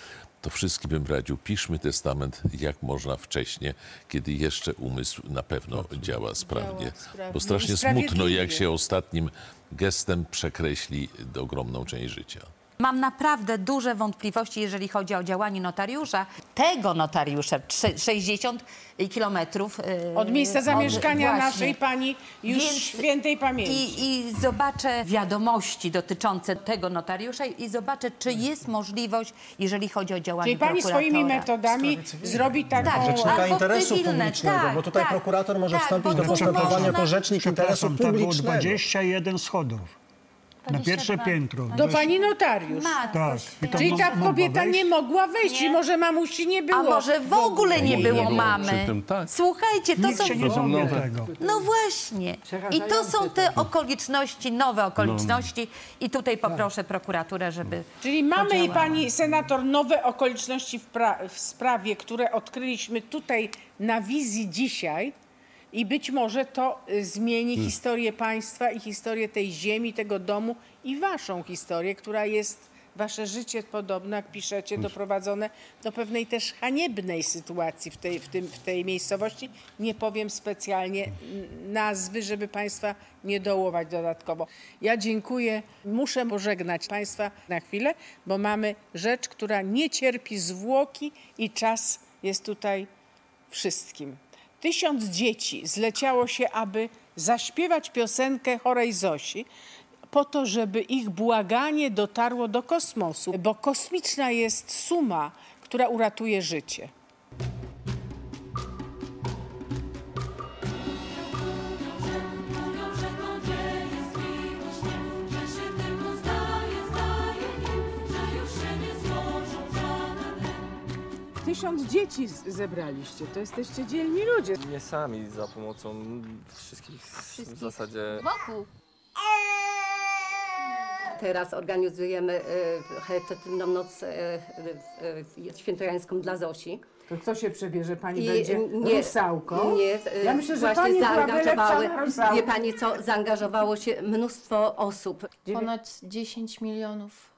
to wszystkim bym radził, piszmy testament jak można wcześniej, kiedy jeszcze umysł na pewno działa sprawnie.
sprawnie
Bo strasznie smutno, jak się ostatnim gestem przekreśli ogromną część życia.
Mam naprawdę duże wątpliwości, jeżeli chodzi o działanie notariusza. Tego notariusza, trze- 60 kilometrów. yy,
Od miejsca
od-
zamieszkania
właśnie.
naszej pani już
Więc-
świętej pamięci.
I, I zobaczę wiadomości dotyczące tego notariusza i zobaczę, czy jest możliwość, jeżeli chodzi o działanie
Czyli pani swoimi metodami zrobi taką...
Tak,
Rzecznika
albo
interesu
cywilne,
publicznego,
tak,
bo tutaj
tak,
prokurator może
tak,
wstąpić do postępowania
można-
jako rzecznik interesu
było
publicznego.
21 schodów. Na pierwsze piętro.
Do pani notariusz.
Tak. I to
Czyli ta kobieta
wejść?
nie mogła wejść i może mamusi nie było.
A może w ogóle nie było mamy?
Przy tym tak.
Słuchajcie, to
Nikt
są...
się nie tego.
No właśnie. I to są te okoliczności, nowe okoliczności. I tutaj poproszę prokuraturę, żeby
Czyli mamy i pani senator nowe okoliczności w, pra- w sprawie, które odkryliśmy tutaj na wizji dzisiaj i być może to y, zmieni
Hmm.
historię państwa i historię tej ziemi, tego domu i waszą historię, która jest, wasze życie podobno, jak piszecie, doprowadzone do pewnej też haniebnej sytuacji w tej, w tym, w tej miejscowości. Nie powiem specjalnie nazwy, żeby państwa nie dołować dodatkowo. Ja dziękuję. Muszę pożegnać państwa na chwilę, bo mamy rzecz, która nie cierpi zwłoki i czas jest tutaj wszystkim. Tysiąc dzieci zleciało się, aby zaśpiewać piosenkę chorej Zosi, po to, żeby ich błaganie dotarło do kosmosu, bo kosmiczna jest suma, która uratuje życie. Tysiąc dzieci z- zebraliście, to jesteście dzielni ludzie.
Nie sami, za pomocą wszystkich, w zasadzie...
Wokół.
Teraz organizujemy e, charytatywną noc e, e, e, świętojańską dla Zosi.
To kto się przebierze? Pani
I,
będzie
nie,
rusałką?
Nie, e,
ja myślę, że
właśnie
pani byłaby
zaangażowały,
lepsza na rusałkę.
wie pani co, zaangażowało się mnóstwo osób.
Ponad 10 milionów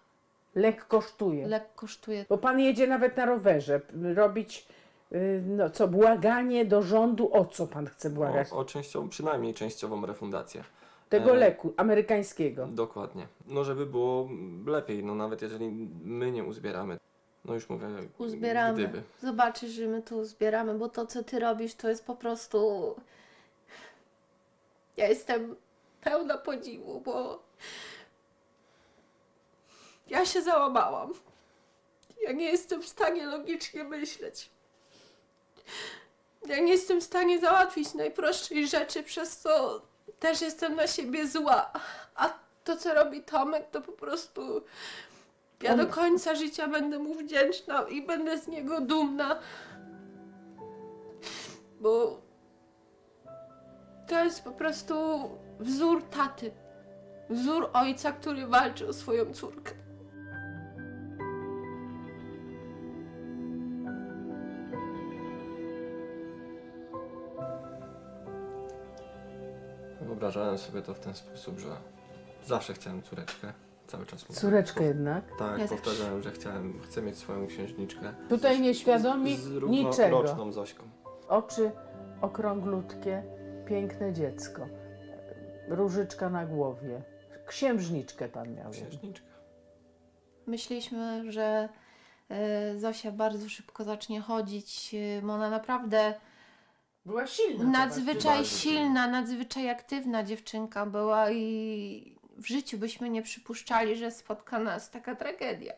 Lek kosztuje.
lek kosztuje.
Bo pan jedzie nawet na rowerze robić, y, no co, błaganie do rządu, o co pan chce błagać?
O, o częściową, przynajmniej częściową refundację.
Tego
E,
leku amerykańskiego.
Dokładnie. No żeby było lepiej, no nawet jeżeli my nie uzbieramy, no już mówię,
Uzbieramy.
gdyby.
Zobaczysz, że my tu uzbieramy, bo to, co ty robisz, to jest po prostu... Ja jestem pełna podziwu, bo ja się załamałam. Ja nie jestem w stanie logicznie myśleć. Ja nie jestem w stanie załatwić najprostszej rzeczy, przez co też jestem na siebie zła. A to, co robi Tomek, to po prostu ja do końca życia będę mu wdzięczna i będę z niego dumna. Bo to jest po prostu wzór taty. Wzór ojca, który walczy o swoją córkę.
Wyobrażałem sobie to w ten sposób, że zawsze chciałem córeczkę. Cały czas mówię.
Córeczkę jednak?
Tak,
Ja też.
powtarzałem, że chciałem, chcę mieć swoją księżniczkę.
Tutaj nieświadomi
z
niczego.
równoroczną Zośką.
Oczy okrąglutkie, piękne dziecko. Różyczka na głowie. Księżniczkę pan miał.
Księżniczkę.
Myśleliśmy, że e, Zosia bardzo szybko zacznie chodzić, e, bo ona naprawdę
była silna.
Nadzwyczaj silna, nadzwyczaj aktywna dziewczynka była i w życiu byśmy nie przypuszczali, że spotka nas taka tragedia.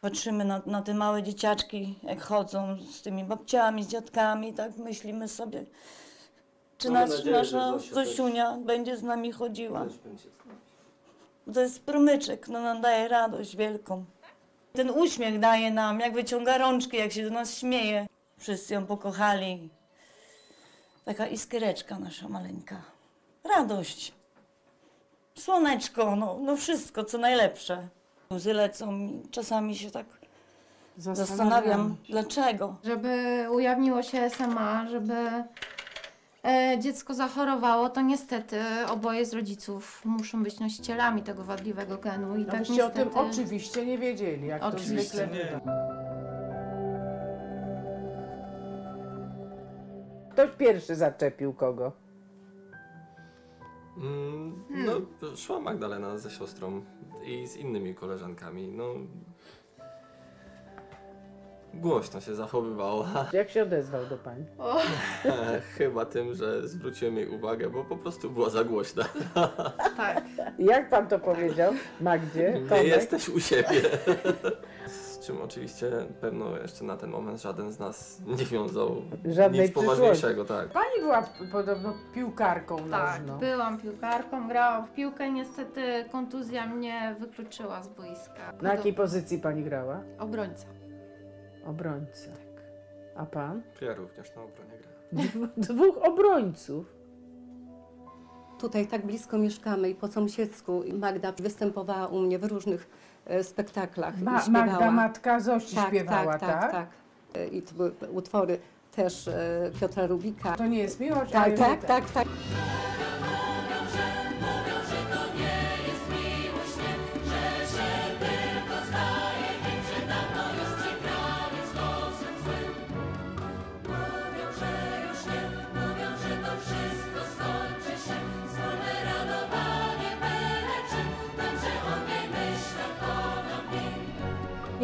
Patrzymy na, na te małe dzieciaczki, jak chodzą z tymi babciami, z dziadkami, tak myślimy sobie, czy
Mamy
nas,
nadzieję, że
nasza
Zosia też-
Zosiunia będzie z nami chodziła. To jest promyczek, no nam daje radość wielką. Ten uśmiech daje nam, jak wyciąga rączki, jak się do nas śmieje. Wszyscy ją pokochali. Taka iskiereczka nasza maleńka. Radość. Słoneczko, no, no wszystko, co najlepsze. Łzy lecą i czasami się tak zastanawiam, dlaczego.
Żeby ujawniło się SMA, żeby
e, dziecko zachorowało, to niestety oboje z rodziców muszą być nosicielami tego wadliwego genu. I
No
tak
byście o tym oczywiście nie wiedzieli, jak
Oczywiście
to zwykle
nie.
bywa. Ktoś pierwszy zaczepił kogo?
Mm, no, szła Magdalena ze siostrą i z innymi koleżankami. No, głośno się zachowywała. [laughs]
Jak się odezwał do pani? [laughs]
Chyba tym, że zwróciłem jej uwagę, bo po prostu była za głośna. [laughs]
Tak.
Jak pan to powiedział? Magdzie?
Nie
Tomek?
jesteś u siebie. Czym oczywiście pewno jeszcze na ten moment żaden z nas [laughs] nie wiązał
Żadnej
nic poważniejszego, tak.
Pani była p- podobno piłkarką
Tak,
nożną.
byłam piłkarką, grałam w piłkę, niestety kontuzja mnie wykluczyła z boiska.
Na jakiej pozycji pani grała?
Obrońca.
Obrońca. A pan?
Ja również na obronie grałem. [laughs]
Dw- Dwóch obrońców.
Tutaj tak blisko mieszkamy i po sąsiedzku Magda występowała u mnie w różnych spektaklach
Ma-
śpiewała.
Magda, matka Zosi śpiewała,
tak? Tak,
tak?
tak. E, I to były utwory też e, Piotra Rubika.
To nie jest miłość, ale
Tak, tak, tak, tak.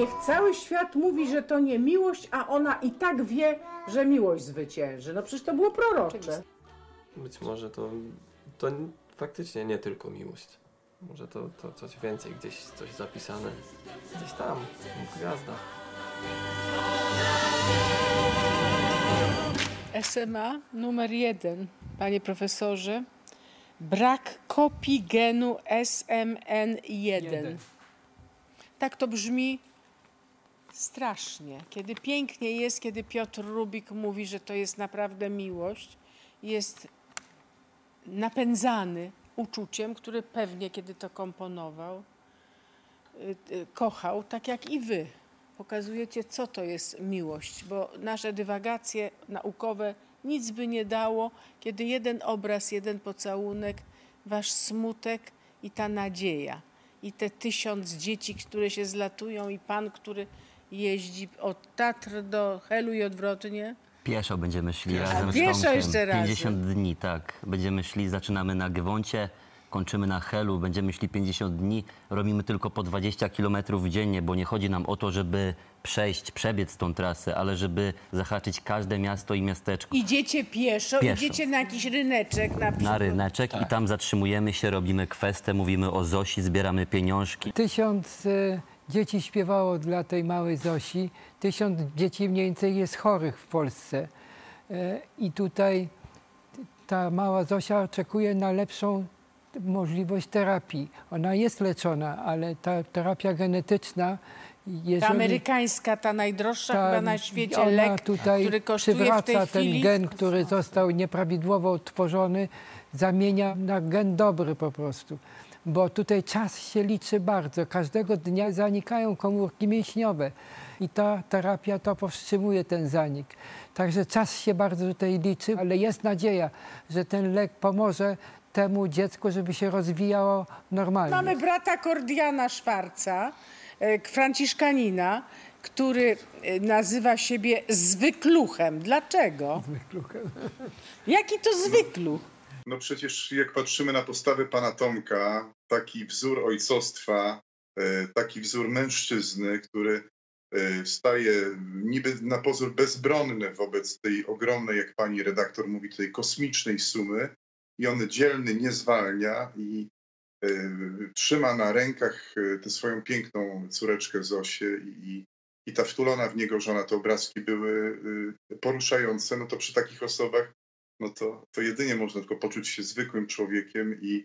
Niech cały świat mówi, że to nie miłość, a ona i tak wie, że miłość zwycięży. No przecież to było prorocze.
Być może to, to faktycznie nie tylko miłość. Może to, to coś więcej, gdzieś coś zapisane. Gdzieś tam, w gwiazdach.
SMA numer jeden, panie profesorze. Brak kopii genu SMN1. Tak to brzmi strasznie. Kiedy pięknie jest, kiedy Piotr Rubik mówi, że to jest naprawdę miłość, jest napędzany uczuciem, które pewnie, kiedy to komponował, y, y, kochał, tak jak i wy. Pokazujecie, co to jest miłość, bo nasze dywagacje naukowe nic by nie dało, kiedy jeden obraz, jeden pocałunek, wasz smutek i ta nadzieja. I te tysiąc dzieci, które się zlatują, i pan, który jeździ od Tatr do Helu i odwrotnie.
Pieszo będziemy szli
Pieszo.
razem z
pieszo
Tomkiem.
jeszcze razem.
50 dni, tak. Będziemy szli, zaczynamy na Gewoncie, kończymy na Helu, będziemy szli 50 dni. Robimy tylko po 20 km dziennie, bo nie chodzi nam o to, żeby przejść, przebiec tą trasę, ale żeby zahaczyć każde miasto i miasteczko
Idziecie pieszo,
Pieszo.
idziecie na jakiś ryneczek na
na
przykład.
ryneczek i tam zatrzymujemy się, robimy kwestę, mówimy o Zosi, zbieramy pieniążki.
Tysiąc e, dzieci śpiewało dla tej małej Zosi. Tysiąc dzieci mniej więcej jest chorych w Polsce. E, I tutaj ta mała Zosia oczekuje na lepszą możliwość terapii. Ona jest leczona, ale ta terapia genetyczna, jeżeli...
Ta amerykańska, ta najdroższa
ta-
chyba na świecie lek,
tutaj
który kosztuje w tej
przywraca ten
chwili...
gen, który został nieprawidłowo utworzony, zamienia na gen dobry po prostu. Bo tutaj czas się liczy bardzo. Każdego dnia zanikają komórki mięśniowe i ta terapia to powstrzymuje ten zanik. Także czas się bardzo tutaj liczy, ale jest nadzieja, że ten lek pomoże temu dziecku, żeby się rozwijało normalnie.
Mamy brata Kordiana Szwarca, e, franciszkanina, który e, nazywa siebie zwykluchem. Dlaczego?
Zwykluchem.
Jaki to zwykluch?
No przecież jak patrzymy na postawę pana Tomka, taki wzór ojcostwa, e, taki wzór mężczyzny, który e, staje niby na pozór bezbronny wobec tej ogromnej, jak pani redaktor mówi, tej kosmicznej sumy i on dzielny nie zwalnia i e, trzyma na rękach tę swoją piękną córeczkę Zosię i, i, ta wtulona w niego żona, te obrazki były poruszające, no to przy takich osobach no to, to jedynie można tylko poczuć się zwykłym człowiekiem i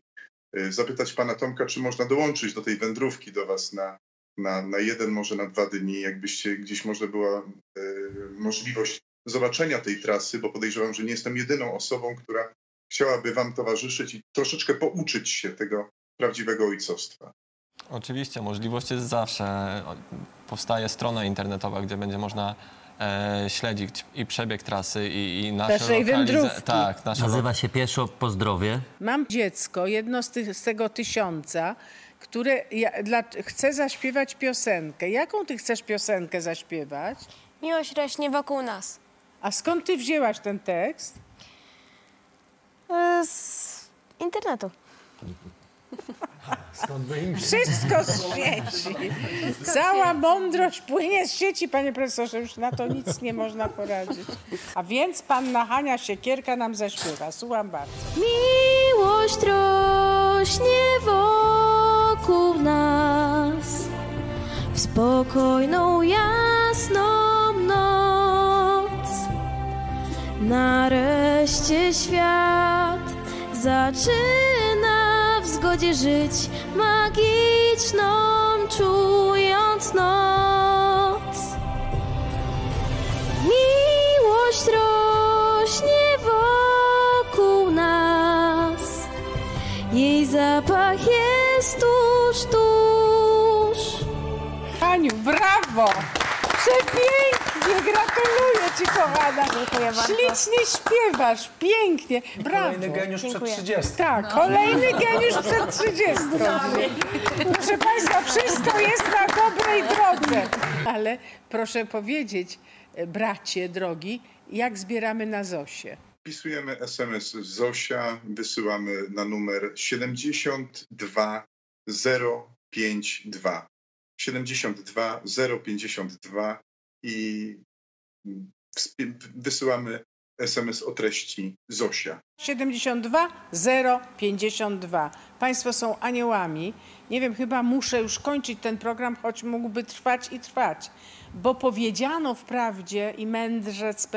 y, zapytać pana Tomka, czy można dołączyć do tej wędrówki do was na, na, na jeden, może na dwa dni, jakbyście gdzieś może była y, możliwość zobaczenia tej trasy, bo podejrzewam, że nie jestem jedyną osobą, która chciałaby wam towarzyszyć i troszeczkę pouczyć się tego prawdziwego ojcostwa.
Oczywiście, możliwość jest zawsze. Powstaje strona internetowa, gdzie będzie można e, śledzić i przebieg trasy i, i nasze
Naszej wędrówki.
Tak, nasze
Nazywa się Pieszo po zdrowie.
Mam dziecko, jedno z, tych, z tego tysiąca, które ja, dla, chce zaśpiewać piosenkę. Jaką ty chcesz piosenkę zaśpiewać?
Miłość rośnie wokół nas.
A skąd ty wzięłaś ten tekst?
E, Z internetu.
Skąd by im
Wszystko z sieci. Cała mądrość płynie z sieci, panie profesorze, już na to nic nie można poradzić. A więc panna Hania Siekierka nam zaśpiewa. Słucham bardzo.
Miłość rośnie wokół nas w spokojną, jasną noc. Nareszcie świat zaczyna zgodzie żyć, magiczną czując noc. Miłość rośnie wokół nas. Jej zapach jest tuż, tuż.
Haniu, brawo! Przepięknie, gratuluję ci, kochana.
Dziękuję bardzo.
Ślicznie śpiewasz, pięknie, brawo.
Kolejny geniusz przed
Dziękuję.
30.
Tak, kolejny geniusz przed 30. Proszę Państwa, wszystko jest na dobrej drodze. Ale proszę powiedzieć, e, bracie drogi, jak zbieramy na Zosię?
Wpisujemy SMS Zosia, wysyłamy na numer 72052. 72052 i wysyłamy SMS o treści Zosia.
72 052. Państwo są aniołami. Nie wiem, chyba muszę już kończyć ten program, choć mógłby trwać i trwać, bo powiedziano wprawdzie i mędrzec